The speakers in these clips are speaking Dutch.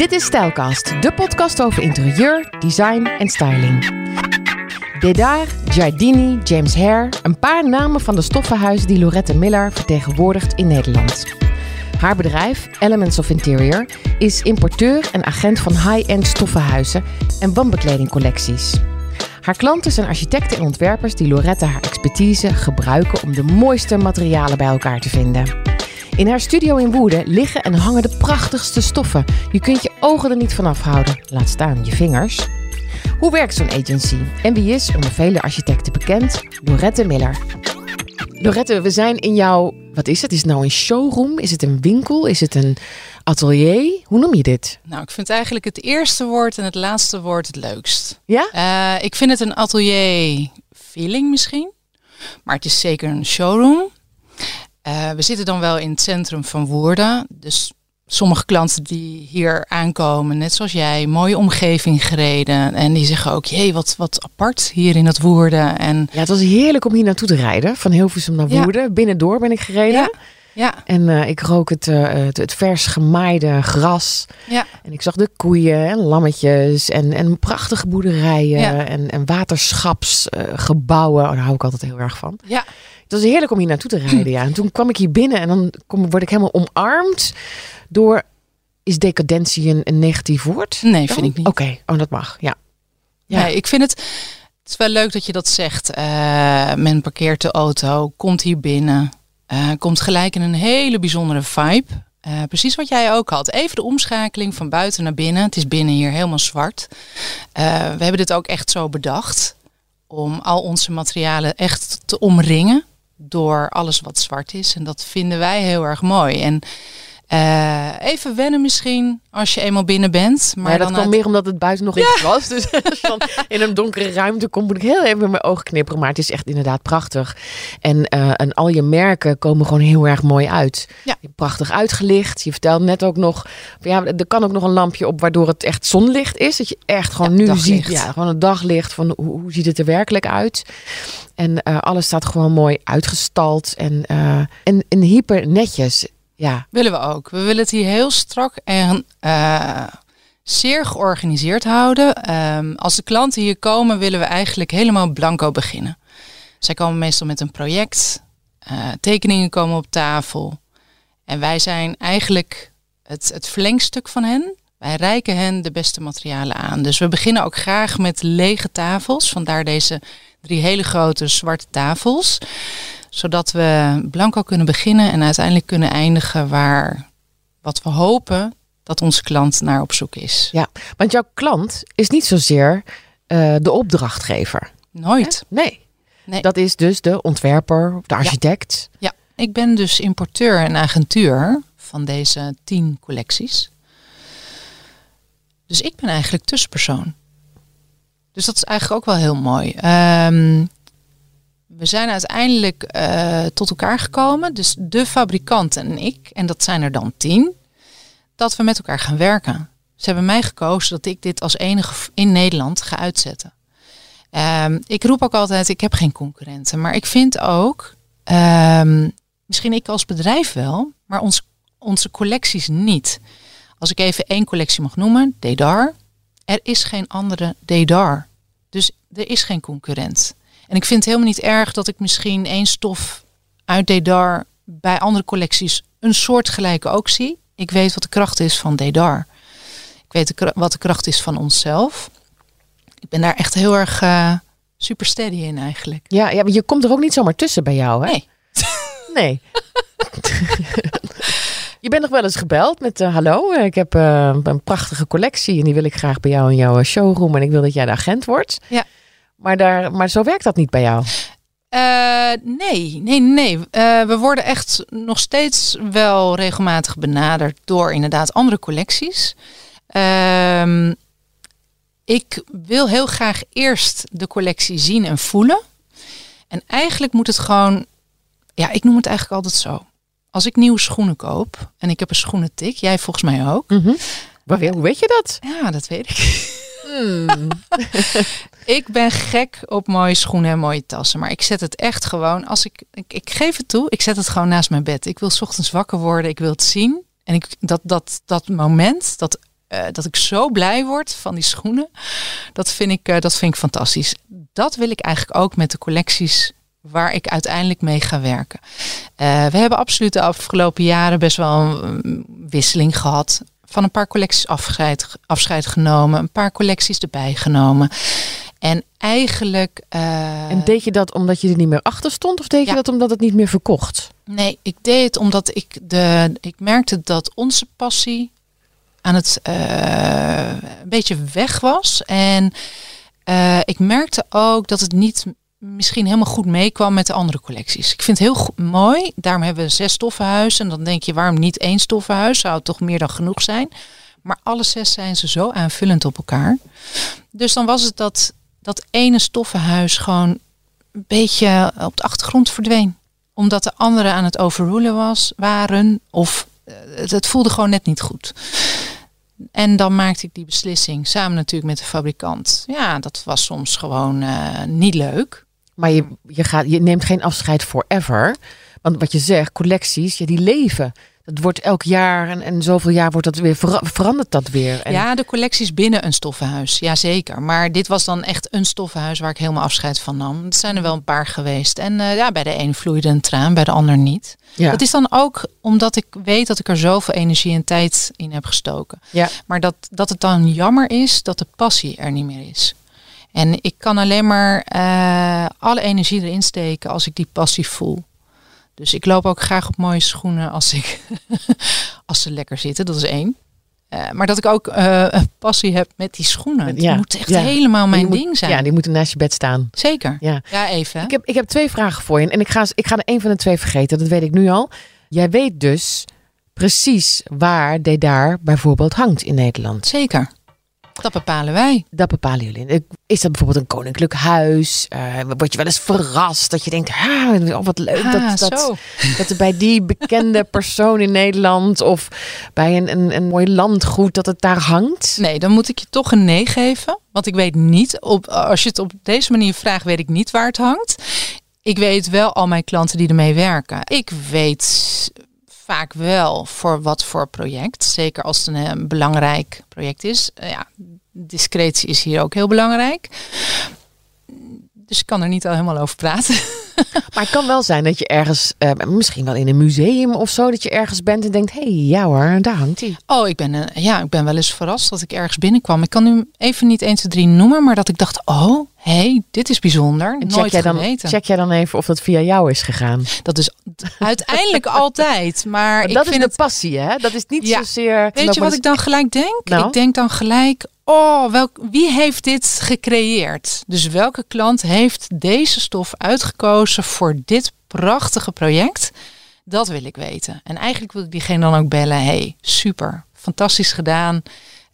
Dit is Stijlkast, de podcast over interieur, design en styling. Dedar, Giardini, James Hare, een paar namen van de stoffenhuizen die Lorette Miller vertegenwoordigt in Nederland. Haar bedrijf, Elements of Interior, is importeur en agent van high-end stoffenhuizen en wandbekledingcollecties. Haar klanten zijn architecten en ontwerpers die Lorette haar expertise gebruiken om de mooiste materialen bij elkaar te vinden. In haar studio in Woerden liggen en hangen de prachtigste stoffen. Je kunt je ogen er niet van afhouden, laat staan je vingers. Hoe werkt zo'n agency? En wie is, onder vele architecten bekend, Lorette Miller? Lorette, we zijn in jouw, wat is het? Is het nou een showroom? Is het een winkel? Is het een atelier? Hoe noem je dit? Nou, ik vind eigenlijk het eerste woord en het laatste woord het leukst. Ja? Uh, ik vind het een atelier feeling misschien, maar het is zeker een showroom. Uh, we zitten dan wel in het centrum van Woerden, dus sommige klanten die hier aankomen, net zoals jij, mooie omgeving gereden. En die zeggen ook, jee, wat, wat apart hier in het Woerden. En Ja, het was heerlijk om hier naartoe te rijden. Van Hilversum naar Ja. Woerden. Binnendoor ben ik gereden. Ja. ja, En eh, ik rook het, eh, het, het vers gemaaide gras. ja, En ik zag de koeien en lammetjes en, en prachtige boerderijen Ja. en, en waterschapsgebouwen. oh, daar hou ik altijd heel erg van. ja. Het was heerlijk om hier naartoe te rijden, ja. En toen kwam ik hier binnen en dan kom, word ik helemaal omarmd door... Is decadentie een, een negatief woord? Nee, dan? vind ik niet. Oké, oh, dat mag, ja. Ja. Nee, ik vind het, het is wel leuk dat je dat zegt. Eh, men parkeert de auto, komt hier binnen, eh, komt gelijk in een hele bijzondere vibe. Eh, precies wat jij ook had. Even de omschakeling van buiten naar binnen. Het is binnen hier helemaal zwart. We hebben dit ook echt zo bedacht. Om al onze materialen echt te omringen door alles wat zwart is. En dat vinden wij heel erg mooi. En eh, even wennen misschien als je eenmaal binnen bent. Maar Maar dat dan kwam uit- meer omdat het buiten nog iets was. Dus in een donkere ruimte kom moet ik heel even met mijn ogen knipperen. Maar het is echt inderdaad prachtig. En, eh, en al je merken komen gewoon heel erg mooi uit. Ja. Prachtig uitgelicht. Je vertelt net ook nog, ja, er kan ook nog een lampje op waardoor het echt zonlicht is. Dat je echt gewoon Ja, nu daglicht. ziet, ja, gewoon het daglicht van hoe, hoe ziet het er werkelijk uit. En eh, alles staat gewoon mooi uitgestald en, en, en hyper netjes. Ja, Willen we ook. We willen het hier heel strak en eh, zeer georganiseerd houden. Ehm, als de klanten hier komen, willen we eigenlijk helemaal blanco beginnen. Zij komen meestal met een project. eh, tekeningen komen op tafel. En wij zijn eigenlijk het, het verlengstuk van hen. Wij reiken hen de beste materialen aan. Dus we beginnen ook graag met lege tafels. Vandaar deze drie hele grote zwarte tafels zodat we blanco kunnen beginnen en uiteindelijk kunnen eindigen waar wat we hopen dat onze klant naar op zoek is. ja. Want jouw klant is niet zozeer eh, de opdrachtgever. Nooit. Nee. Nee. Dat is dus de ontwerper, de architect. Ja, ik ben dus importeur en agentuur van deze tien collecties. Dus ik ben eigenlijk tussenpersoon. Dus dat is eigenlijk ook wel heel mooi. Ehm, we zijn uiteindelijk eh, tot elkaar gekomen, dus de fabrikant en ik, en dat zijn er dan tien, dat we met elkaar gaan werken. Ze hebben mij gekozen dat ik dit als enige in Nederland ga uitzetten. Ehm, ik roep ook altijd, ik heb geen concurrenten, maar ik vind ook, ehm, misschien ik als bedrijf wel, maar onze collecties niet. Als ik even één collectie mag noemen, Dedar, er is geen andere Dedar. Dus er is geen concurrent. En ik vind het helemaal niet erg dat ik misschien één stof uit Dedar bij andere collecties een soortgelijke ook zie. Ik weet wat de kracht is van Dedar. Ik weet de wat de kracht is van onszelf. Ik ben daar echt heel erg eh, super steady in eigenlijk. Ja, ja, maar je komt er ook niet zomaar tussen bij jou, hè? Nee. Nee. je bent nog wel eens gebeld met eh, hallo, eh, ik heb een prachtige collectie en die wil ik graag bij jou in jouw showroom en ik wil dat jij de agent wordt. Ja. Maar, daar, maar zo werkt dat niet bij jou. Eh, nee, nee, nee. Eh, we worden echt nog steeds wel regelmatig benaderd door inderdaad andere collecties. Ehm, ik wil heel graag eerst de collectie zien en voelen. En eigenlijk moet het gewoon, ja, ik noem het eigenlijk altijd zo. Als ik nieuwe schoenen koop en ik heb een schoenentik, jij volgens mij ook. Maar weer, hoe weet je dat? Ja, dat weet ik. ik ben gek op mooie schoenen en mooie tassen. Maar ik zet het echt gewoon, als ik, ik, geef het toe, ik zet het gewoon naast mijn bed. Ik wil ochtends wakker worden, ik wil het zien. En ik, dat, dat, dat moment, dat eh, dat ik zo blij word van die schoenen. Dat vind ik, eh, dat vind ik fantastisch. Dat wil ik eigenlijk ook met de collecties waar ik uiteindelijk mee ga werken. Eh, we hebben absoluut de afgelopen jaren best wel een wisseling gehad. Van een paar collecties afscheid, afscheid genomen, een paar collecties erbij genomen. En eigenlijk. en deed je dat omdat je er niet meer achter stond, of deed je dat omdat het niet meer verkocht? Nee, ik deed het omdat ik de. Ik merkte dat onze passie aan het uh, een beetje weg was. En uh, ik merkte ook dat het niet misschien helemaal goed meekwam met de andere collecties. Ik vind het heel mooi. Daarom hebben we zes stoffenhuizen. En dan denk je, waarom niet één stoffenhuis? Zou het toch meer dan genoeg zijn? Maar alle zes zijn ze zo aanvullend op elkaar. Dus dan was het dat dat ene stoffenhuis gewoon een beetje op de achtergrond verdween. Omdat de anderen aan het overrulen was, waren. Of het voelde gewoon net niet goed. En dan maakte ik die beslissing samen natuurlijk met de fabrikant. Ja, dat was soms gewoon uh, niet leuk. Maar je, je, gaat, je neemt geen afscheid forever. Want wat je zegt, collecties, ja, die leven. Het wordt elk jaar en, en zoveel jaar wordt dat weer verandert dat weer. En... Ja, de collecties binnen een stoffenhuis, ja zeker. Maar dit was dan echt een stoffenhuis waar ik helemaal afscheid van nam. Er zijn er wel een paar geweest. En uh, ja, bij de een vloeide een traan, bij de ander niet. Ja. Dat is dan ook omdat ik weet dat ik er zoveel energie en tijd in heb gestoken. Ja. Maar dat, dat het dan jammer is dat de passie er niet meer is. En ik kan alleen maar uh, alle energie erin steken als ik die passie voel. Dus ik loop ook graag op mooie schoenen als, ik als ze lekker zitten. Dat is één. Uh, maar dat ik ook uh, een passie heb met die schoenen. Die ja, moet echt helemaal mijn ding zijn. Ja, die moeten naast je bed staan. Zeker. Ja, ja even. Ik heb, ik heb twee vragen voor je. En ik ga, ik ga er één van de twee vergeten. Dat weet ik nu al. Jij weet dus precies waar daar bijvoorbeeld hangt in Nederland. Zeker. Dat bepalen wij. Dat bepalen jullie. Is dat bijvoorbeeld een koninklijk huis? Uh, word je wel eens verrast dat je denkt, ah, wat leuk ah, dat, dat, dat er bij die bekende persoon in Nederland of bij een, een, een mooi landgoed dat het daar hangt? Nee, dan moet ik je toch een nee geven. Want ik weet niet, op, als je het op deze manier vraagt, weet ik niet waar het hangt. Ik weet wel al mijn klanten die ermee werken. Ik weet vaak wel voor wat voor project. Zeker als het een, belangrijk project is. Uh, ja, discretie is hier ook heel belangrijk. Dus ik kan er niet al helemaal over praten. Maar het kan wel zijn dat je ergens, uh, misschien wel in een museum of zo, dat je ergens bent en denkt: hé, hey, ja hoor, daar hangt hij. Oh, ik ben, uh, ja, ik ben wel eens verrast dat ik ergens binnenkwam. Ik kan nu even niet 1, 2, 3 noemen, maar dat ik dacht: oh, hé, hey, dit is bijzonder. En check jij, dan, check jij dan even of dat via jou is gegaan? Dat is uiteindelijk altijd. Maar, dat is de passie, hè? Dat is niet zozeer. Weet je wat ik dan gelijk denk? Nou? Ik denk dan gelijk: oh, wie heeft dit gecreëerd? Dus welke klant heeft deze stof uitgekozen voor dit prachtige project? Dat wil ik weten. En eigenlijk wil ik diegene dan ook bellen. Hey, super, fantastisch gedaan.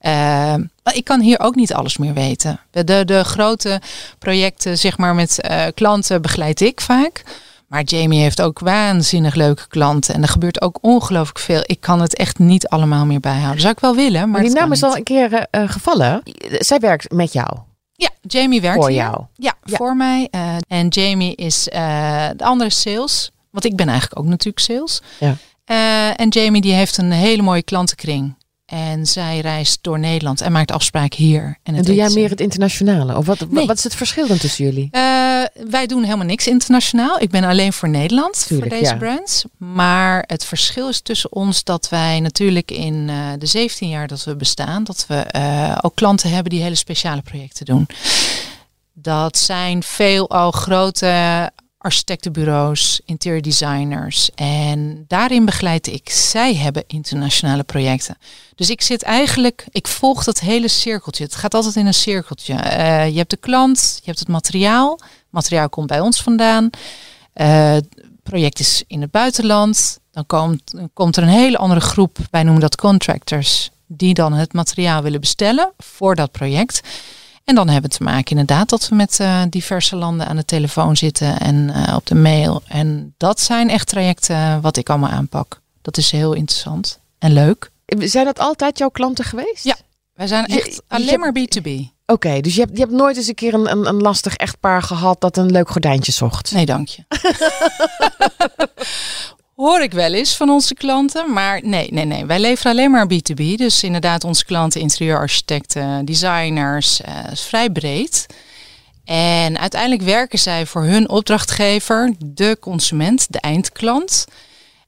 Uh, ik kan hier ook niet alles meer weten. De, de grote projecten, zeg maar, met uh, klanten begeleid ik vaak. Maar Jamie heeft ook waanzinnig leuke klanten. En er gebeurt ook ongelooflijk veel. Ik kan het echt niet allemaal meer bijhouden. Zou ik wel willen. Maar, maar die naam is al een keer uh, gevallen. Zij werkt met jou. Ja, Jamie werkt voor jou. Ja, voor mij. Uh, en Jamie is uh, de andere sales. Want ik ben eigenlijk ook natuurlijk sales. Ja. en Jamie die heeft een hele mooie klantenkring. En zij reist door Nederland en maakt afspraken hier. En, en doe jij meer het internationale? Of wat, wat is het verschil dan tussen jullie? Uh, wij doen helemaal niks internationaal. Ik ben alleen voor Nederland voor deze brands. Maar het verschil is tussen ons dat wij natuurlijk in uh, de 17 jaar dat we bestaan, dat we uh, ook klanten hebben die hele speciale projecten doen. Dat zijn veel al grote architectenbureaus, interior designers. En daarin begeleid ik. Zij hebben internationale projecten. Dus ik zit eigenlijk, ik volg dat hele cirkeltje. Het gaat altijd in een cirkeltje. Uh, je hebt de klant, je hebt het materiaal. Materiaal komt bij ons vandaan. Uh, project is in het buitenland. Dan komt, komt er een hele andere groep, wij noemen dat contractors, die dan het materiaal willen bestellen voor dat project. En dan hebben we te maken inderdaad dat we met uh, diverse landen aan de telefoon zitten en uh, op de mail. En dat zijn echt trajecten wat ik allemaal aanpak. Dat is heel interessant en leuk. Zijn dat altijd jouw klanten geweest? Ja, wij zijn echt je, alleen je maar B2B. Oké, okay, dus je hebt, je hebt nooit eens een keer een, een, een, lastig echtpaar gehad dat een leuk gordijntje zocht? Nee, dank je. Hoor ik wel eens van onze klanten. Maar nee, nee, nee. Wij leveren alleen maar B2B. Dus inderdaad, onze klanten, interieurarchitecten, designers. Uh, is vrij breed. En uiteindelijk werken zij voor hun opdrachtgever, de consument, de eindklant.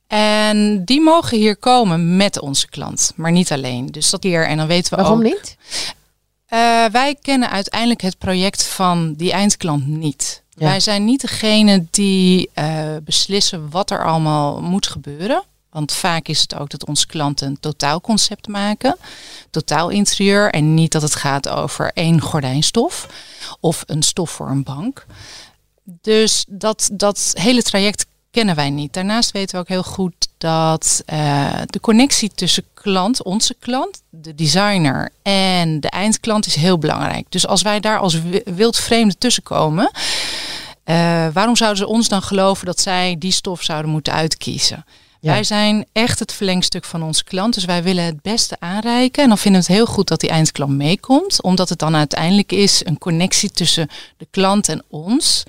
En die mogen hier komen met onze klant, maar niet alleen. Dus dat hier en dan weten we Waarom ook. niet? Uh, wij kennen uiteindelijk het project van die eindklant niet. Wij zijn niet degene die uh, beslissen wat er allemaal moet gebeuren. Want vaak is het ook dat onze klanten een totaalconcept maken, totaal interieur. En niet dat het gaat over één gordijnstof of een stof voor een bank. Dus dat, dat hele traject kennen wij niet. Daarnaast weten we ook heel goed dat uh, de connectie tussen klant, onze klant, de designer en de eindklant is heel belangrijk. Dus als wij daar als wildvreemde tussenkomen, uh, waarom zouden ze ons dan geloven dat zij die stof zouden moeten uitkiezen? Ja. Wij zijn echt het verlengstuk van onze klant. Dus wij willen het beste aanreiken. En dan vinden we het heel goed dat die eindklant meekomt. Omdat het dan uiteindelijk is een connectie tussen de klant en ons.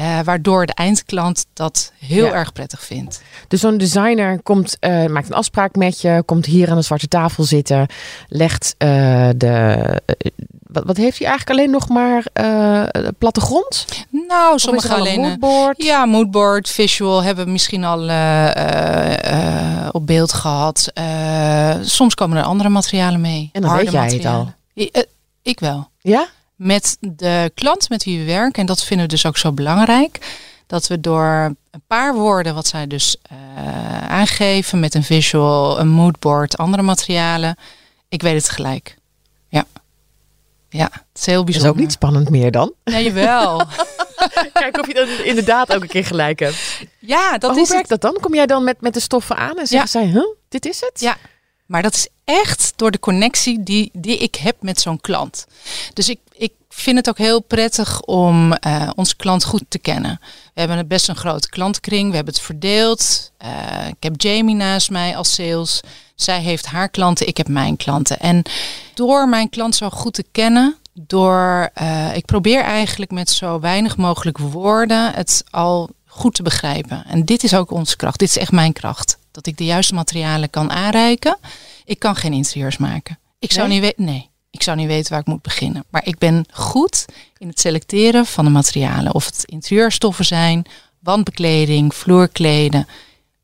Uh, waardoor de eindklant dat heel ja. erg prettig vindt. Dus zo'n designer komt, uh, maakt een afspraak met je, komt hier aan de zwarte tafel zitten, legt uh, de. wat, wat, heeft hij eigenlijk alleen nog maar plattegrond? Nou, sommige alleen. Moodboard? Ja, moodboard, visual hebben we misschien al op beeld gehad. soms komen er andere materialen mee. En dan weet jij materialen. het al. ik wel. Ja? Met de klant met wie we werken. En dat vinden we dus ook zo belangrijk. Dat we door een paar woorden, wat zij dus uh, aangeven met een visual, een moodboard, andere materialen. Ik weet het gelijk. Ja. Ja, het is heel bijzonder. Dat is ook niet spannend meer dan. Nee, jawel. Kijk of je dat inderdaad ook een keer gelijk hebt. Ja, dat maar is hoe werkt dat dan? Kom jij dan met, met de stoffen aan en zeggen ja. zij, huh, dit is het? Ja, maar dat is echt door de connectie die, die ik heb met zo'n klant. Dus ik, ik vind het ook heel prettig om uh, onze klant goed te kennen. We hebben best een grote klantkring, we hebben het verdeeld. Uh, ik heb Jamie naast mij als sales. Zij heeft haar klanten, ik heb mijn klanten. En door mijn klant zo goed te kennen, door, uh, ik probeer eigenlijk met zo weinig mogelijk woorden het al goed te begrijpen. En dit is ook onze kracht. Dit is echt mijn kracht. Dat ik de juiste materialen kan aanreiken. Ik kan geen interieurs maken. Ik zou Nee? niet weten. Nee, ik zou niet weten waar ik moet beginnen. Maar ik ben goed in het selecteren van de materialen. Of het interieurstoffen zijn, wandbekleding, vloerkleden.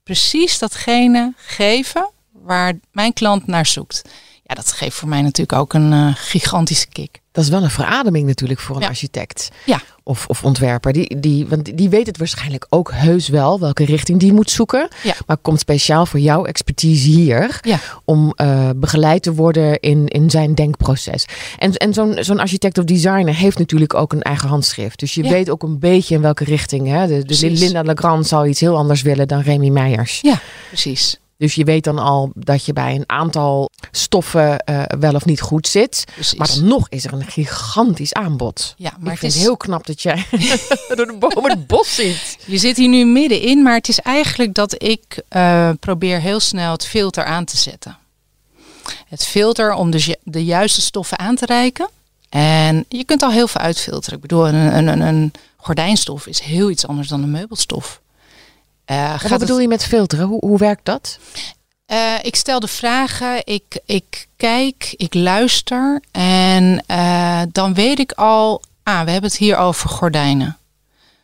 Precies datgene geven waar mijn klant naar zoekt. Ja, dat geeft voor mij natuurlijk ook een uh, gigantische kick. Dat is wel een verademing natuurlijk voor een Ja. architect Ja. Of, of ontwerper. Die, die, want die weet het waarschijnlijk ook heus wel welke richting die moet zoeken. Ja. Maar komt speciaal voor jouw expertise hier Ja. om eh, begeleid te worden in, in zijn denkproces. En, en zo'n zo'n architect of designer heeft natuurlijk ook een eigen handschrift. Dus je Ja. weet ook een beetje in welke richting. Hè? De, de. Linda Legrand zal iets heel anders willen dan Remy Meijers. Ja, precies. Dus je weet dan al dat je bij een aantal stoffen eh, wel of niet goed zit. precies. Maar dan nog is er een gigantisch aanbod. ja, maar ik het is, heel knap dat jij door de bomen het bos ziet. je zit hier nu middenin, maar het is eigenlijk dat ik eh, probeer heel snel het filter aan te zetten. Het filter om je- de juiste stoffen aan te reiken. En je kunt al heel veel uitfilteren. Ik bedoel, een, een, een gordijnstof is heel iets anders dan een meubelstof. Eh, wat het- bedoel je met filteren? Hoe, hoe werkt dat? Eh, ik stel de vragen, ik, ik kijk, ik luister en eh, dan weet ik al, ah, we hebben het hier over gordijnen.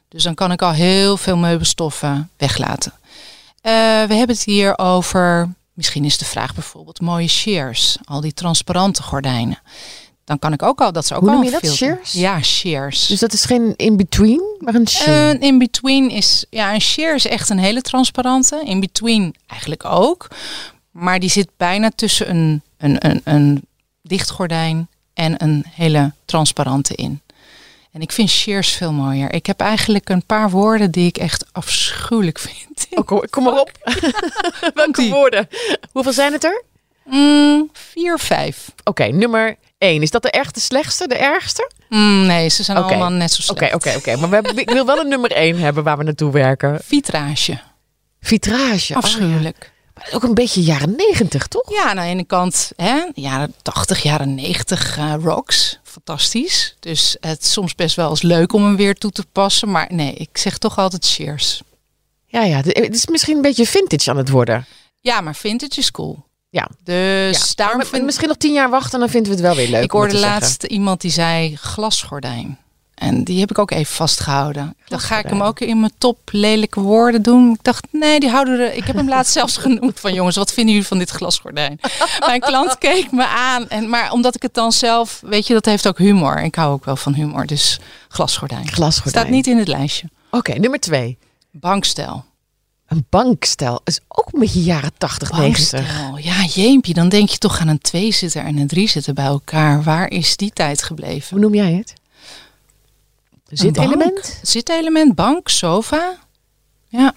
Dus dan kan ik al heel veel meubelstoffen weglaten. We hebben het hier over, misschien is de vraag bijvoorbeeld mooie shears, al die transparante gordijnen. Dan kan ik ook al, dat is ook Hoe al noem je dat? Shears? Ja, shears. Dus dat is geen in-between, maar een sheen. Een in-between is, ja, een shear is echt een hele transparante. In-between eigenlijk ook. Maar die zit bijna tussen een, een, een, een dicht gordijn en een hele transparante in. En ik vind shears veel mooier. Ik heb eigenlijk een paar woorden die ik echt afschuwelijk vind. Oh, kom, kom maar op. Welke woorden? Hoeveel zijn het er? Mm, vier, vijf. Oké, nummer één. Is dat de echt de slechtste, de ergste? Mm, nee, ze zijn Oké. allemaal net zo Oké, slecht. oké, oké. Maar we hebben- ik wil wel een nummer één hebben waar we naartoe werken. Vitrage. Vitrage. Oh, ja. Afschuwelijk. Maar ook een beetje jaren negentig, toch? Ja, aan de ene kant, hè, jaren 80, jaren 90 eh, rocks. Fantastisch. Dus het is soms best wel eens leuk om hem weer toe te passen. Maar nee, ik zeg toch altijd cheers. Ja, ja. Het is misschien een beetje vintage aan het worden. Ja, maar vintage is cool. Ja. Dus Ja. daarom vind Misschien nog tien jaar wachten, dan vinden we het wel weer leuk. ik hoorde zeggen. laatst iemand die zei glasgordijn. En die heb ik ook even vastgehouden. Dan ga ik hem ook in mijn top lelijke woorden doen. Ik dacht, nee, die houden er. Ik heb hem laatst zelfs genoemd van jongens, wat vinden jullie van dit glasgordijn? Mijn klant keek me aan. En, maar omdat ik het dan zelf, weet je, dat heeft ook humor. Ik hou ook wel van humor. Dus glasgordijn. Glasgordijn. Staat niet in het lijstje. Oké, nummer twee. Bankstel. Een bankstel is ook een beetje jaren 80, 90. Bankstel. Ja, jeempje. Dan denk je toch aan een tweezitter en een driezitter bij elkaar. Waar is die tijd gebleven? Hoe noem jij het? Zitelement? Zitelement, bank, sofa. Ja.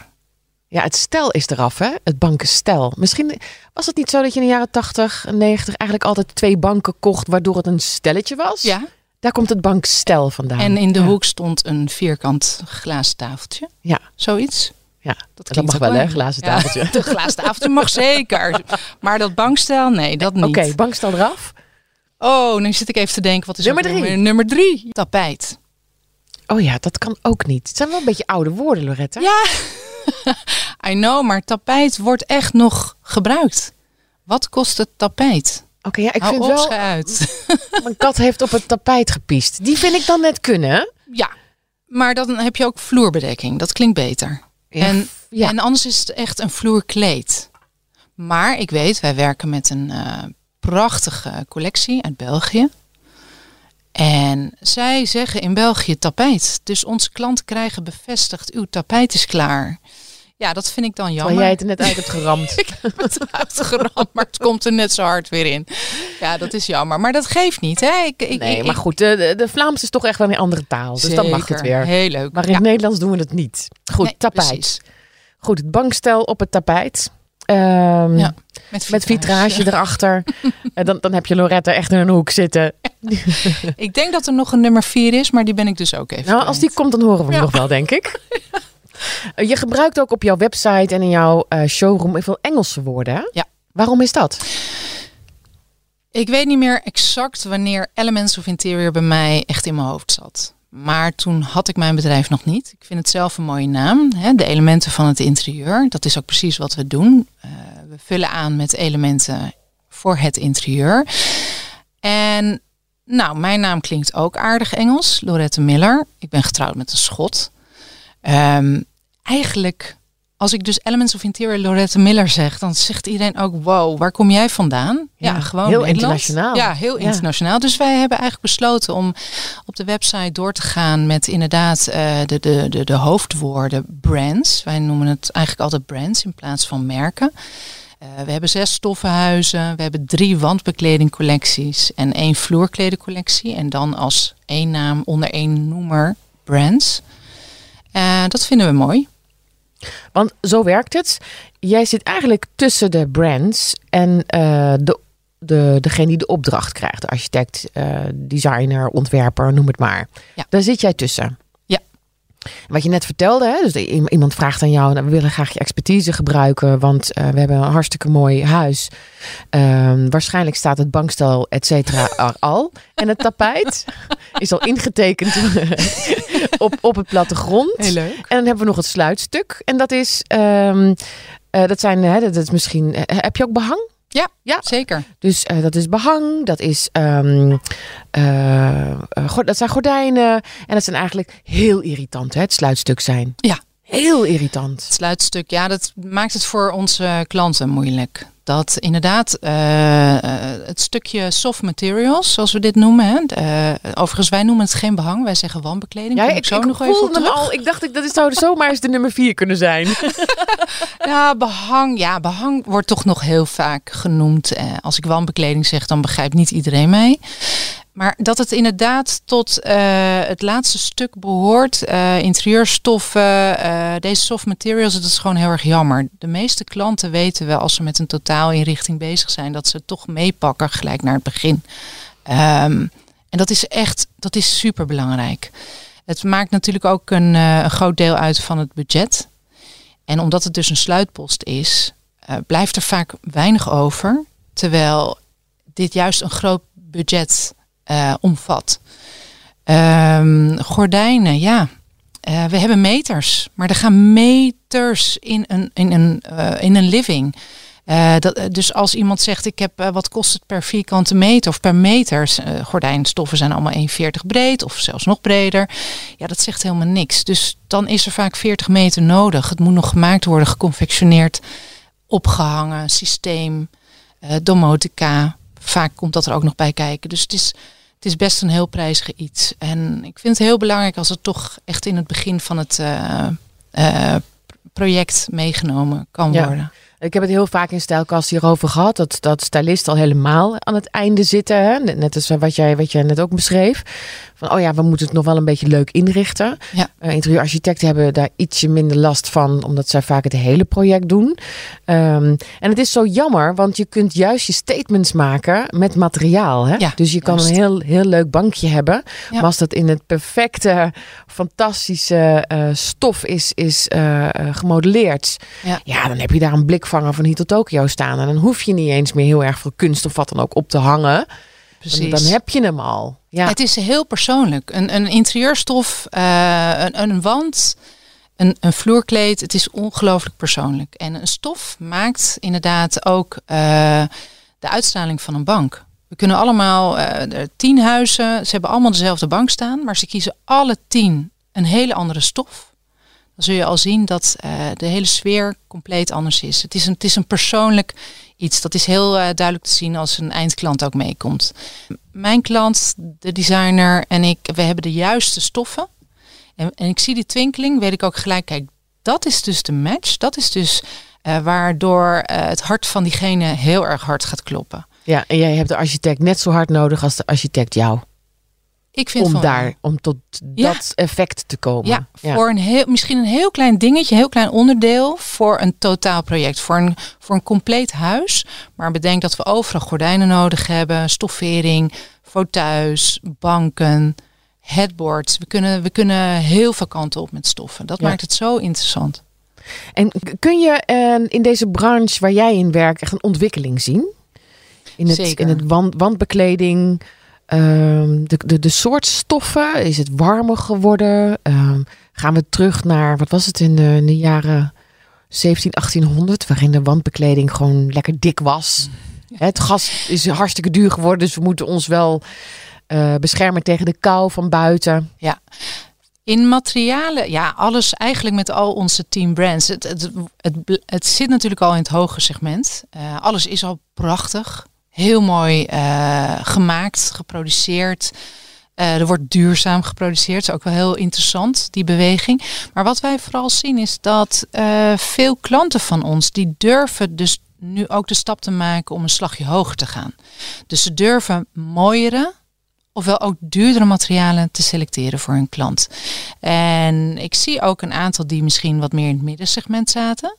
Ja, het stel is eraf, hè? Het bankenstel. Misschien was het niet zo dat je in de jaren 80 en 90 eigenlijk altijd twee banken kocht, waardoor het een stelletje was? ja. Daar komt het bankstel vandaan. En in de Ja. hoek stond een vierkant glazen tafeltje. Ja, Zoiets. Ja. Dat, dat klinkt mag wel, hè? Glazen Ja, tafeltje. de glazen tafeltje mag zeker. Maar dat bankstel, nee, dat niet. Oké, bankstel eraf. Oh, nu zit ik even te denken, wat is Nummer drie. Nummer, nummer drie. Tapijt. Oh ja, dat kan ook niet. Het zijn wel een beetje oude woorden, Loretta. Ja, I know, maar tapijt wordt echt nog gebruikt. Wat kost het tapijt? Oké, ja, ik Hou vind wel... uit. Mijn kat heeft op het tapijt gepiest. Die vind ik dan net kunnen. Ja, maar dan heb je ook vloerbedekking. Dat klinkt beter. Ja, En, ja. en anders is het echt een vloerkleed. Maar ik weet, wij werken met een eh, prachtige collectie uit België. En zij zeggen in België tapijt. Dus onze klanten krijgen bevestigd, uw tapijt is klaar. Ja, dat vind ik dan jammer. Terwijl jij het er net uit hebt geramd. Ik heb het eruit geramd, maar het komt er net zo hard weer in. Ja, dat is jammer. Maar dat geeft niet, hè? Ik, ik, Nee, ik- maar goed, de, de, Vlaams is toch echt wel een andere taal. Dus dan mag het weer. Heel leuk. Maar in Ja, het Nederlands doen we het niet. Goed, nee, tapijt. precies. Goed, het bankstel op het tapijt. Ehm, Ja, Met Met vitrage erachter. En dan, dan heb je Loretta echt in een hoek zitten. Ik denk dat er nog een nummer 4 is, maar die ben ik dus ook even. Nou, als die komt, dan horen we hem nog wel, denk ik. Eh, Je gebruikt ook op jouw website en in jouw eh, showroom veel Engelse woorden. Hè? Ja. Waarom is dat? Ik weet niet meer exact wanneer Elements of Interior bij mij echt in mijn hoofd zat. Maar toen had ik mijn bedrijf nog niet. Ik vind het zelf een mooie naam. Hè? De elementen van het interieur. Dat is ook precies wat we doen. Eh, we vullen aan met elementen voor het interieur. En nou, mijn naam klinkt ook aardig Engels. Lorette Miller. Ik ben getrouwd met een Schot. Ehm, eigenlijk, als ik dus Elements of Interior Lorette Miller zeg, dan zegt iedereen ook: wow, waar kom jij vandaan? Ja, gewoon heel Nederland. internationaal. Ja, heel Ja. internationaal. Dus wij hebben eigenlijk besloten om op de website door te gaan met inderdaad eh, de, de, de, de hoofdwoorden brands. Wij noemen het eigenlijk altijd brands in plaats van merken. Eh, we hebben zes stoffenhuizen, we hebben drie wandbekledingcollecties en één vloerkledencollectie. En dan als één naam onder één noemer brands. Eh, dat vinden we mooi. Want zo werkt het. Jij zit eigenlijk tussen de brands en eh, de, de, degene die de opdracht krijgt. De architect, eh, designer, ontwerper, noem het maar. Ja. Daar zit jij tussen. Wat je net vertelde, hè? dus iemand vraagt aan jou, nou, we willen graag je expertise gebruiken, want eh, we hebben een hartstikke mooi huis. Ehm, waarschijnlijk staat het bankstel, et cetera, er al. En het tapijt is al ingetekend op, op het plattegrond. leuk. En dan hebben we nog het sluitstuk. En dat is, ehm, eh, dat zijn, hè, dat is misschien, eh, heb je ook behang? Ja, Ja. zeker. Dus eh, dat is behang, dat is, go- dat zijn gordijnen. En dat zijn eigenlijk heel irritant, hè, het sluitstuk zijn. Ja. Heel irritant. Het sluitstuk, ja, dat maakt het voor onze klanten moeilijk. Dat inderdaad eh, eh, het stukje soft materials, zoals we dit noemen. Hè, eh, overigens, wij noemen het geen behang, wij zeggen wandbekleding. Ja, Kom ik, zo ik nog even op terug. al. Ik dacht, ik, dat is- zou zomaar eens de nummer vier kunnen zijn. Ja, behang. Ja, behang wordt toch nog heel vaak genoemd. Als ik wandbekleding zeg, dan begrijpt niet iedereen mee. Maar dat het inderdaad tot eh, het laatste stuk behoort, eh, interieurstoffen, eh, deze soft materials, dat is gewoon heel erg jammer. De meeste klanten weten wel als ze met een totaalinrichting bezig zijn, dat ze het toch meepakken gelijk naar het begin. Ehm, en dat is echt, dat is super belangrijk. Het maakt natuurlijk ook een, een groot deel uit van het budget. En omdat het dus een sluitpost is, blijft er vaak weinig over. Terwijl dit juist een groot budget eh, omvat. Ehm, gordijnen, ja. eh, we hebben meters, maar er gaan meters in een, in een, eh, in een living. Dat, dus als iemand zegt, ik heb, wat kost het per vierkante meter of per meter? gordijnstoffen zijn allemaal 1,40 breed of zelfs nog breder. Ja, dat zegt helemaal niks. Dus dan is er vaak 40 meter nodig. Het moet nog gemaakt worden, geconfectioneerd, opgehangen, systeem, domotica. Vaak komt dat er ook nog bij kijken. Dus het is het is best een heel prijzige iets. En ik vind het heel belangrijk als het toch echt in het begin van het uh, uh, project meegenomen kan worden. Ik heb het heel vaak in Stijlkast hierover gehad. Dat, dat stylisten al helemaal aan het einde zitten. Hè? Net als wat jij, wat jij net ook beschreef. Van, oh ja, we moeten het nog wel een beetje leuk inrichten. Ja. Uh, interieurarchitecten hebben daar ietsje minder last van. Omdat zij vaak het hele project doen. Um, en het is zo jammer. Want je kunt juist je statements maken met materiaal. Hè? Ja, dus je kan een heel, heel leuk bankje hebben. Ja. Maar als dat in het perfecte, fantastische uh, stof is, is uh, gemodelleerd. Ja. ja, dan heb je daar een blik van hier tot Tokio staan. En dan hoef je niet eens meer heel erg veel kunst of wat dan ook op te hangen. Precies. Dan, heb je hem al. Ja. Het is heel persoonlijk. Een, een interieurstof, uh, een, een wand, een, een vloerkleed. Het is ongelooflijk persoonlijk. En een stof maakt inderdaad ook uh, de uitstraling van een bank. We kunnen allemaal, uh, tien huizen, ze hebben allemaal dezelfde bank staan, maar ze kiezen alle tien een hele andere stof dan zul je al zien dat uh, de hele sfeer compleet anders is. Het is een, het is een persoonlijk iets. Dat is heel uh, duidelijk te zien als een eindklant ook meekomt. Mijn klant, de designer en ik, we hebben de juiste stoffen. En, en ik zie die twinkeling, weet ik ook gelijk, kijk, dat is dus de match. Dat is dus uh, waardoor het hart van diegene heel erg hard gaat kloppen. Ja, en jij hebt de architect net zo hard nodig als de architect jou. Ik vind om daar, om tot dat effect te komen. Ja, voor een heel, misschien een heel klein dingetje, een heel klein onderdeel voor een totaalproject, voor een, voor een compleet huis. Maar bedenk dat we overal gordijnen nodig hebben, stoffering, fauteuils, banken, headboards. We kunnen, we kunnen heel veel kanten op met stoffen. Dat maakt het zo interessant. En kun je uh, in deze branche waar jij in werkt echt een ontwikkeling zien? In het, Zeker. In het wand, wandbekleding, Um, de, de, de soort stoffen, is het warmer geworden? Um, gaan we terug naar, wat was het in de, in de jaren 17, 1800, waarin de wandbekleding gewoon lekker dik was. Het gas is hartstikke duur geworden, dus we moeten ons wel uh, beschermen tegen de kou van buiten. Ja. In materialen, ja, alles eigenlijk met al onze team brands. Het, het, het, het zit natuurlijk al in het hoge segment. Uh, alles is al prachtig heel mooi uh, gemaakt, geproduceerd. Uh, er wordt duurzaam geproduceerd. Dat is ook wel heel interessant, die beweging. Maar wat wij vooral zien is dat uh, veel klanten van ons, die durven dus nu ook de stap te maken om een slagje hoger te gaan. Dus ze durven mooiere, ofwel ook duurdere materialen te selecteren voor hun klant. En ik zie ook een aantal die misschien wat meer in het middensegment zaten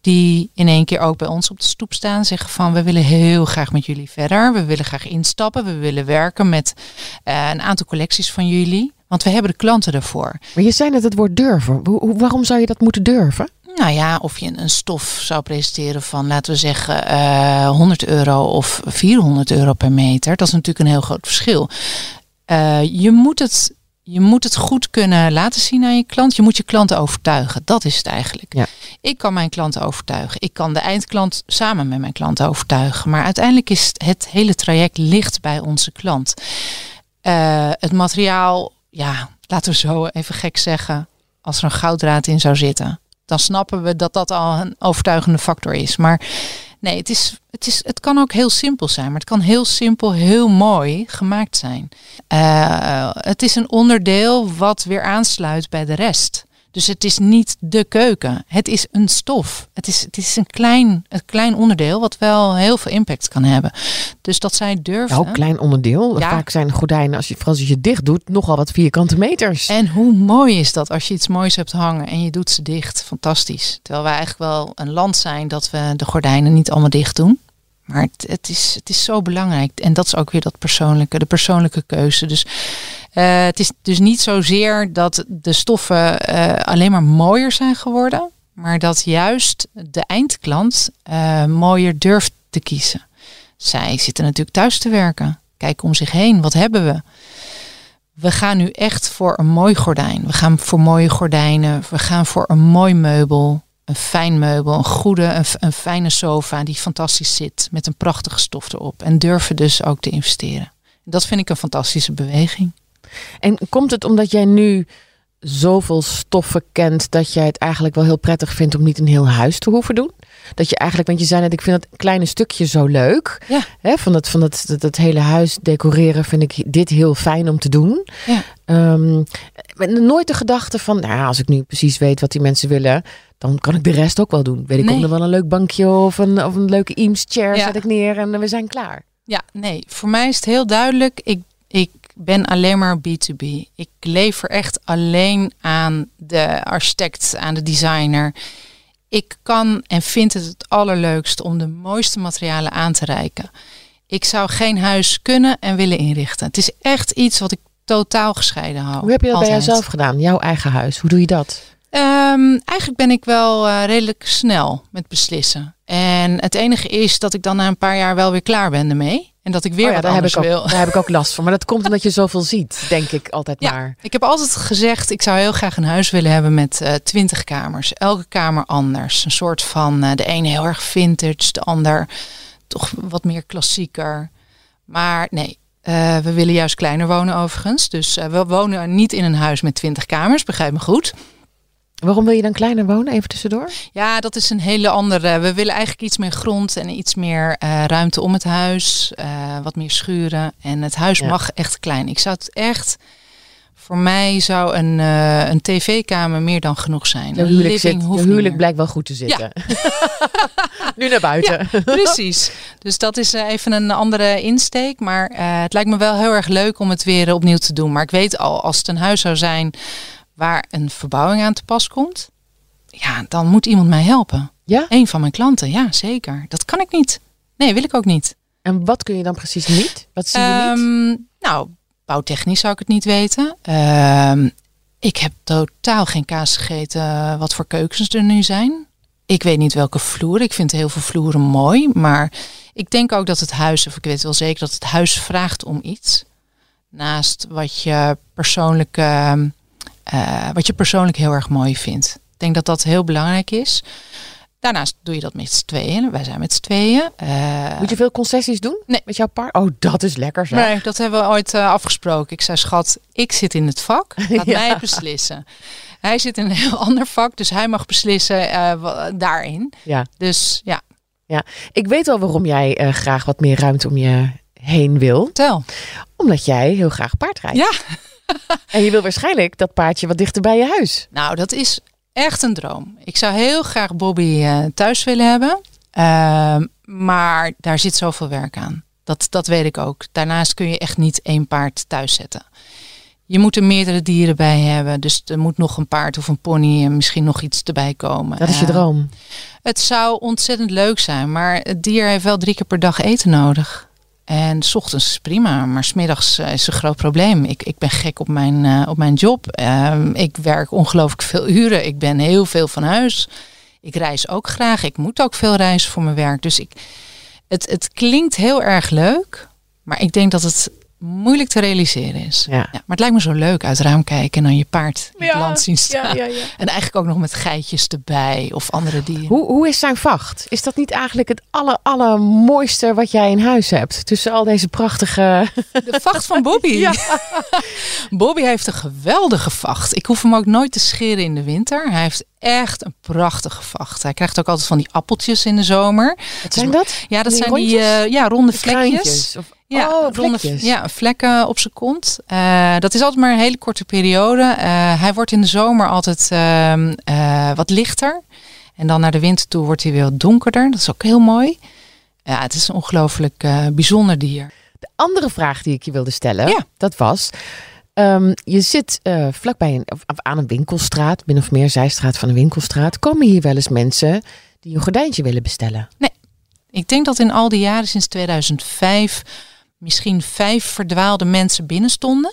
die in één keer ook bij ons op de stoep staan, zeggen van we willen heel graag met jullie verder. We willen graag instappen. We willen werken met uh, een aantal collecties van jullie. Want we hebben de klanten ervoor. Maar je zei net het woord durven. waarom zou je dat moeten durven? Nou ja, of je een stof zou presenteren van, laten we zeggen, uh, eh, 100 euro of 400 euro per meter. Dat is natuurlijk een heel groot verschil. Uh, je moet het je moet het goed kunnen laten zien aan je klant. Je moet je klanten overtuigen. Dat is het eigenlijk. Ja. Ik kan mijn klanten overtuigen. Ik kan de eindklant samen met mijn klant overtuigen. Maar uiteindelijk is het hele traject ligt bij onze klant. Uh, het materiaal, ja, laten we zo even gek zeggen. Als er een gouddraad in zou zitten, dan snappen we dat dat al een overtuigende factor is. Maar Nee, het, is, het, is, het kan ook heel simpel zijn, maar het kan heel simpel, heel mooi gemaakt zijn. Uh, het is een onderdeel wat weer aansluit bij de rest. Dus het is niet de keuken. Het is een stof. Het is, het is een klein, een klein onderdeel wat wel heel veel impact kan hebben. Dus dat zij durven. Nou, klein onderdeel. Ja. Vaak zijn gordijnen, als je, vooral als je je dicht doet, nogal wat vierkante meters. En hoe mooi is dat als je iets moois hebt hangen en je doet ze dicht. Fantastisch. Terwijl wij eigenlijk wel een land zijn dat we de gordijnen niet allemaal dicht doen. Maar het, het, is, het is zo belangrijk. En dat is ook weer dat persoonlijke, de persoonlijke keuze. Dus uh, het is dus niet zozeer dat de stoffen uh, alleen maar mooier zijn geworden. Maar dat juist de eindklant uh, mooier durft te kiezen. Zij zitten natuurlijk thuis te werken. Kijk om zich heen. Wat hebben we? we gaan nu echt voor een mooi gordijn. We gaan voor mooie gordijnen. We gaan voor een mooi meubel. Een fijn meubel, een goede, een, een fijne sofa die fantastisch zit. Met een prachtige stof erop. En durven dus ook te investeren. Dat vind ik een fantastische beweging. En komt het omdat jij nu zoveel stoffen kent dat jij het eigenlijk wel heel prettig vindt om niet een heel huis te hoeven doen? Dat je eigenlijk, want je zei net, ik vind dat kleine stukje zo leuk. Ja. Hè, van dat, van dat, dat, dat hele huis decoreren vind ik dit heel fijn om te doen. Ja. Ehm, met nooit de gedachte van, nou ja, als ik nu precies weet wat die mensen willen, dan kan ik de rest ook wel doen. Weet ik, Nee. kom er wel een leuk bankje of een, of een leuke Eames chair Ja. zet ik neer en we zijn klaar. Ja, nee, voor mij is het heel duidelijk. Ik, ik ben alleen maar B2B. Ik lever echt alleen aan de architect, aan de designer. Ik kan en vind het het allerleukst om de mooiste materialen aan te reiken. Ik zou geen huis kunnen en willen inrichten. Het is echt iets wat ik totaal gescheiden hou. Hoe heb je dat bij jezelf gedaan? Jouw eigen huis. Hoe doe je dat? Ehm, eigenlijk ben ik wel eh, redelijk snel met beslissen. En het enige is dat ik dan na een paar jaar wel weer klaar ben ermee. En dat ik weer Oh ja, daar, heb ik ook, wil. daar heb ik ook last van. Maar dat komt omdat je zoveel ziet, denk ik altijd Ja, maar. ik heb altijd gezegd, ik zou heel graag een huis willen hebben met eh, twintig kamers. Elke kamer anders. Een soort van, eh, de ene heel erg vintage, de ander toch wat meer klassieker. Maar nee, eh, we willen juist kleiner wonen overigens. Dus we wonen niet in een huis met twintig kamers, begrijp me goed. Waarom wil je dan kleiner wonen? Even tussendoor. Ja, dat is een hele andere. We willen eigenlijk iets meer grond en iets meer eh, ruimte om het huis. eh, wat meer schuren. En het huis Ja. mag echt klein. Ik zou het echt. Voor mij zou een, eh, een tv-kamer meer dan genoeg zijn. Een huwelijk, zit, niet huwelijk blijkt wel goed te zitten. nu naar buiten. Precies. Dus dat is even een andere insteek. Maar het lijkt me wel heel erg leuk om het weer opnieuw te doen. Maar ik weet al, als het een huis zou zijn waar een verbouwing aan te pas komt. Ja, dan moet iemand mij helpen. Ja? Een van mijn klanten, ja zeker. Dat kan ik niet. Nee, wil ik ook niet. En wat kun je dan precies niet? Wat zie je niet? Ehm, nou, bouwtechnisch zou ik het niet weten. Ehm, ik heb totaal geen kaas gegeten eh, wat voor keukens er nu zijn. Ik weet niet welke vloer. Ik vind heel veel vloeren mooi. Maar ik denk ook dat het huis, of ik weet wel zeker dat het huis vraagt om iets. Naast wat je persoonlijk, eh, wat je persoonlijk heel erg mooi vindt. Ik denk dat dat heel belangrijk is. Daarnaast doe je dat met z'n tweeën. Wij zijn met z'n tweeën. Eh, Moet je veel concessies doen Nee. met jouw par? Oh, dat is lekker zeg. Nee, dat hebben we ooit eh, afgesproken. Ik zei, schat, ik zit in het vak. Laat Ja. mij beslissen. Hij zit in een heel ander vak, dus hij mag beslissen daarin. Ja. Dus ja, Ik weet wel waarom jij graag wat meer ruimte om je heen wil. tel. Omdat jij heel graag paard rijdt. Ja. En je wil waarschijnlijk dat paardje wat dichter bij je huis. Nou, dat is echt een droom. Ik zou heel graag Bobby eh, thuis willen hebben. Ehm, maar daar zit zoveel werk aan. Dat, dat weet ik ook. Daarnaast kun je echt niet één paard thuis zetten. Je moet er meerdere dieren bij hebben. Dus er moet nog een paard of een pony en misschien nog iets erbij komen. Dat is je Eh, droom. Het zou ontzettend leuk zijn, maar het dier heeft wel drie keer per dag eten nodig. En s ochtends prima, maar smiddags eh, is een groot probleem. Ik, ik ben gek op mijn, eh, op mijn job. Ehm, ik werk ongelooflijk veel uren. Ik ben heel veel van huis. Ik reis ook graag. Ik moet ook veel reizen voor mijn werk. Dus ik, het, het klinkt heel erg leuk, maar ik denk dat het moeilijk te realiseren is. Ja. Ja, maar het lijkt me zo leuk uit het raam kijken en dan je paard in het land zien staan. ja, ja. En eigenlijk ook nog met geitjes erbij of andere dieren. Hoe, hoe is zijn vacht? Is dat niet eigenlijk het aller, allermooiste wat jij in huis hebt? Tussen al deze prachtige... De vacht van Bobby. Ja. Bobby heeft een geweldige vacht. Ik hoef hem ook nooit te scheren in de winter. Hij heeft echt een prachtige vacht. Hij krijgt ook altijd van die appeltjes in de zomer. Wat zijn dat? Ja, dat Die zijn die eh, ja, ronde De vlekjes. Of... Ja, oh, ronde, ja, vlekken op zijn kont. Eh, dat is altijd maar een hele korte periode. Eh, hij wordt in de zomer altijd ehm, eh, wat lichter. En dan naar de winter toe wordt hij weer wat donkerder. Dat is ook heel mooi. Ja, het is een ongelooflijk bijzonder dier. De andere vraag die ik je wilde stellen, Ja. dat was... ehm, je zit vlakbij een, of aan een winkelstraat, min of meer zijstraat van een winkelstraat. Komen hier wel eens mensen die een gordijntje willen bestellen? Ik denk dat in al die jaren sinds 2005 misschien vijf verdwaalde mensen binnenstonden.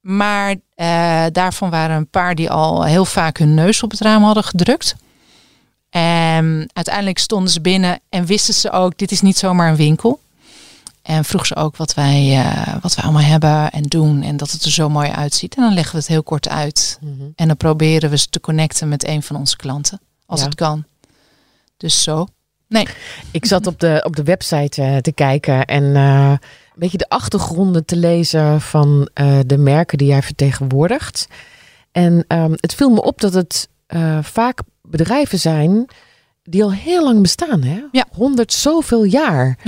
Maar eh, daarvan waren een paar die al heel vaak hun neus op het raam hadden gedrukt. En uiteindelijk stonden ze binnen en wisten ze ook, dit is niet zomaar een winkel. En vroeg ze ook wat wij, uh, wat wij allemaal hebben en doen. En dat het er zo mooi uitziet. En dan leggen we het heel kort uit. Mhm. En dan proberen we ze te connecten met een van onze klanten. Als Ja. het kan. Dus zo. Nee. Ik zat op de, op de website eh, te kijken en eh, een beetje de achtergronden te lezen van eh, de merken die jij vertegenwoordigt. En ehm, het viel me op dat het vaak bedrijven zijn die al heel lang bestaan, hè? Ja. Honderd zoveel jaar.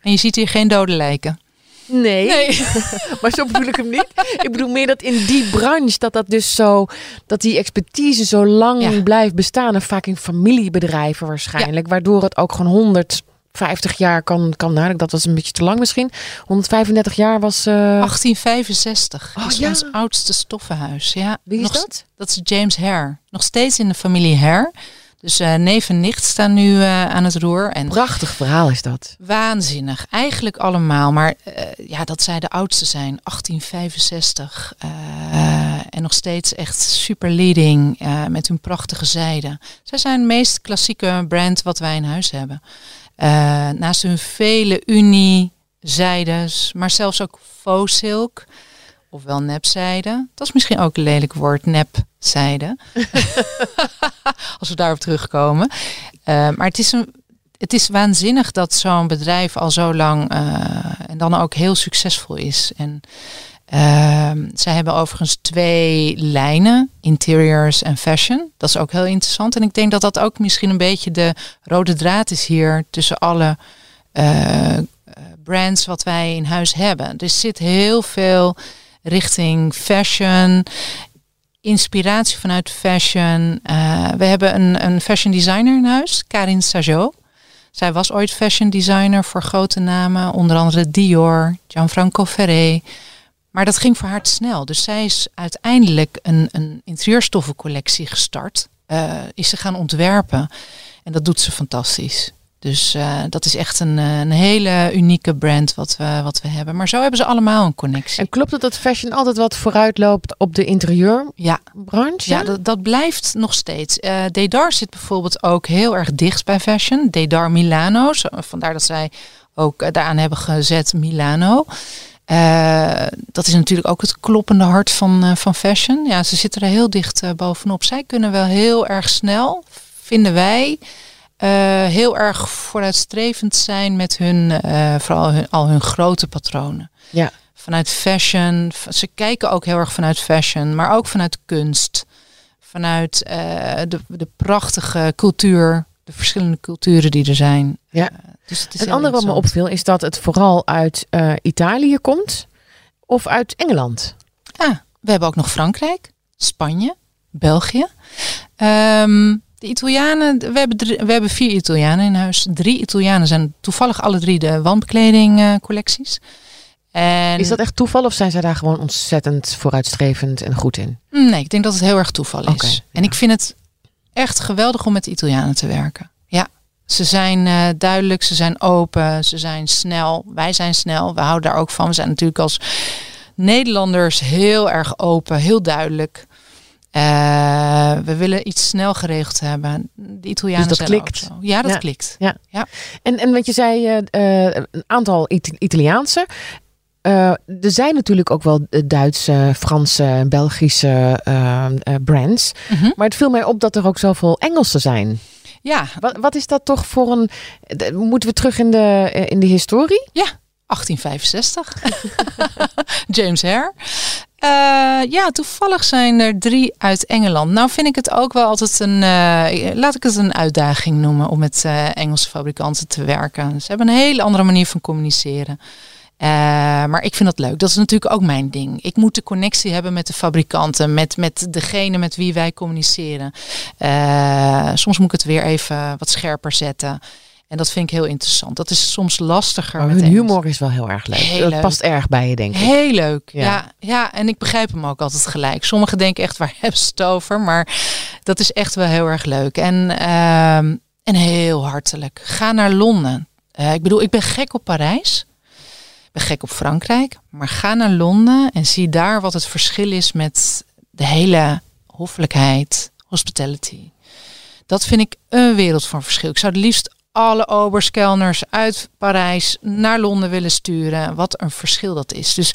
En je ziet hier geen dode lijken. Nee, maar zo bedoel ik hem niet. Ik bedoel meer dat in die branche dat dat dus zo, dat die expertise zo lang Ja. blijft bestaan en vaak in familiebedrijven waarschijnlijk, waardoor het ook gewoon 150 jaar kan, kan nou, dat was een beetje te lang misschien. 135 jaar was. eh, 1865 Oh, is ja. ons oudste stoffenhuis. Ja, wie is nog, dat? Dat is James Hare. Nog steeds in de familie Hare. Dus eh neef en nicht staan nu eh, aan het roer. En Prachtig verhaal is dat. Waanzinnig, eigenlijk allemaal. Maar eh, ja, dat zij de oudste zijn, 1865. eh, en nog steeds echt super leading met hun prachtige zijde. Zij zijn het meest klassieke brand wat wij in huis hebben. Naast hun vele uni zijdes, maar zelfs ook faux silk. Ofwel nepzijde. Dat is misschien ook een lelijk woord, nepzijde. Als we daarop terugkomen. Eh, maar het is, een, het is waanzinnig dat zo'n bedrijf al zo lang eh, en dan ook heel succesvol is. En ehm, zij hebben overigens twee lijnen, interiors en fashion. Dat is ook heel interessant. En ik denk dat dat ook misschien een beetje de rode draad is hier tussen alle eh, brands wat wij in huis hebben. Er zit heel veel richting fashion, inspiratie vanuit fashion. Eh, we hebben een, een fashion designer in huis, Karin Sajot. Zij was ooit fashion designer voor grote namen, onder andere Dior, Gianfranco Ferré. Maar dat ging voor haar te snel. Dus zij is uiteindelijk een, een interieurstoffencollectie gestart. Eh, is ze gaan ontwerpen. En dat doet ze fantastisch. Dus eh, dat is echt een, eh, een hele unieke brand wat we, wat we hebben. Maar zo hebben ze allemaal een connectie. En klopt het dat fashion altijd wat vooruit loopt op de interieurbranche? Ja, ja dat, dat blijft nog steeds. Eh Dedar zit bijvoorbeeld ook heel erg dicht bij fashion. Dedar Milano, zo- vandaar dat zij ook daaraan hebben gezet Milano. Dat is natuurlijk ook het kloppende hart van, van fashion. Ja, ze zitten er heel dicht bovenop. Zij kunnen wel heel erg snel, vinden wij, heel erg vooruitstrevend zijn met hun, eh, vooral hun, al hun grote patronen. Ja. Vanuit fashion, ze kijken ook heel erg vanuit fashion, maar ook vanuit kunst. Vanuit eh, de, de prachtige cultuur, de verschillende culturen die er zijn. Ja. Eh, dus het is Het heel andere wat me opviel is dat het vooral uit eh, Italië komt of uit Engeland. Ah, we hebben ook nog Frankrijk, Spanje, België. Ehm, de Italianen, we hebben, drie- we hebben vier Italianen in huis. Drie Italianen zijn toevallig alle drie de wandbekleding eh, collecties. En Is dat echt toeval of zijn zij daar gewoon ontzettend vooruitstrevend en goed in? Nee, ik denk dat het heel erg toeval is. En ik vind het echt geweldig om met de Italianen te werken. Ja, ze zijn eh, duidelijk, ze zijn open, ze zijn snel. Wij zijn snel, we houden daar ook van. We zijn natuurlijk als Nederlanders heel erg open, heel duidelijk. Eh, we willen iets snel geregeld hebben. De Italianen Dus dat zijn klikt. ook zo. Ja, dat Ja. klikt. En, en wat je zei, eh, een aantal It- Italiaanse. Er zijn natuurlijk ook wel Duitse, Franse, Belgische brands. Mhm. Maar het viel mij op dat er ook zoveel Engelse zijn. Ja, Wat, wat is dat toch voor een... Moeten we terug in de, in de historie? 1865. James Hare. Eh, ja, toevallig zijn er drie uit Engeland. Nou vind ik het ook wel altijd een, eh, laat ik het een uitdaging noemen om met eh, Engelse fabrikanten te werken. Ze hebben een hele andere manier van communiceren. Maar ik vind dat leuk. Dat is natuurlijk ook mijn ding. Ik moet de connectie hebben met de fabrikanten, met, met degene met wie wij communiceren. Soms moet ik het weer even wat scherper zetten. En dat vind ik heel interessant. Dat is soms lastiger. Maar met hun Engels. humor is wel heel erg leuk. Heel dat leuk. past erg bij je, denk ik. Heel leuk. Ja. Ja. Ja, en ik begrijp hem ook altijd gelijk. Sommigen denken echt, waar hebben ze het over? Maar dat is echt wel heel erg leuk. En, ehm, en heel hartelijk. Ga naar Londen. Eh, ik bedoel, ik ben gek op Parijs. Ik ben gek op Frankrijk. Maar ga naar Londen en zie daar wat het verschil is met de hele hoffelijkheid, hospitality. Dat vind ik een wereld van verschil. Ik zou het liefst alle oberskelners uit Parijs naar Londen willen sturen. Wat een verschil dat is. Dus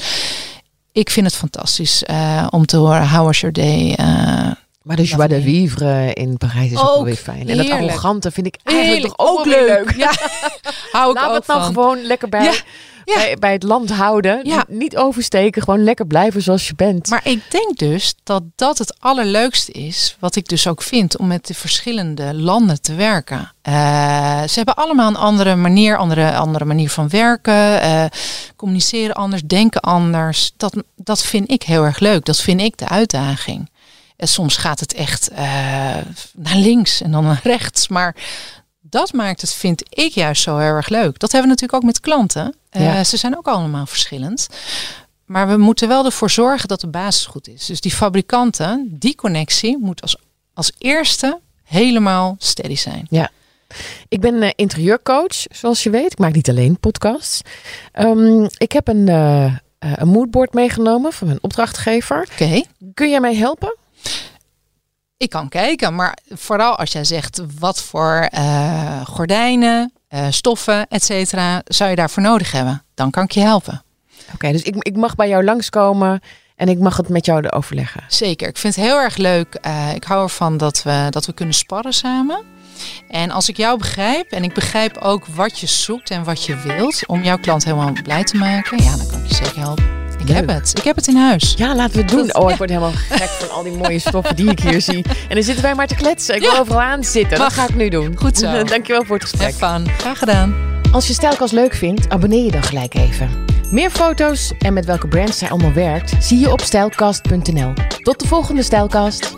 ik vind het fantastisch uh, om te horen How was your day? Uh, maar de joie de vivre in Parijs is ook, ook weer fijn. En dat arrogante vind ik eigenlijk toch ook, ook leuk. leuk. Ja. Hou ik Laat het nou gewoon lekker bij. Ja bij, bij, het land houden. Ja. Niet oversteken, gewoon lekker blijven zoals je bent. Maar ik denk dus dat dat het allerleukste is, wat ik dus ook vind, om met de verschillende landen te werken. Uh, ze hebben allemaal een andere manier, andere, andere manier van werken, uh, communiceren anders, denken anders. Dat, dat vind ik heel erg leuk. Dat vind ik de uitdaging. En soms gaat het echt uh, naar links en dan naar rechts. Maar dat maakt het, vind ik juist zo heel erg leuk. Dat hebben we natuurlijk ook met klanten. Uh, Ze zijn ook allemaal verschillend. Maar we moeten wel ervoor zorgen dat de basis goed is. Dus die fabrikanten, die connectie moet als, als eerste helemaal steady zijn. Ja. Ik ben uh, interieurcoach, zoals je weet. Ik maak niet alleen podcasts. Um, ik heb een, uh, een moodboard meegenomen van mijn opdrachtgever. Oké. Kun jij mij helpen? Ik kan kijken, maar vooral als jij zegt wat voor uh, gordijnen, uh, stoffen, et cetera, zou je daarvoor nodig hebben, dan kan ik je helpen. Oké, dus ik, ik mag bij jou langskomen en ik mag het met jou overleggen. Zeker, ik vind het heel erg leuk. Uh, ik hou ervan dat we, dat we kunnen sparren samen. En als ik jou begrijp en ik begrijp ook wat je zoekt en wat je wilt om jouw klant helemaal blij te maken, ja, dan kan ik je zeker helpen. Ik heb het. Ik heb het in huis. Ja, laten we het doen. oh, ik word helemaal gek van al die mooie stoffen die ik hier zie. En dan zitten wij maar te kletsen. Ik wil overal aan zitten. Dat ga ik nu doen. Goed zo. Dankjewel voor het gesprek. Fun. Graag gedaan. Als je Stijlkast leuk vindt, abonneer je dan gelijk even. Meer foto's en met welke brands zij allemaal werkt, zie je op stijlkast.nl. Tot de volgende Stijlkast.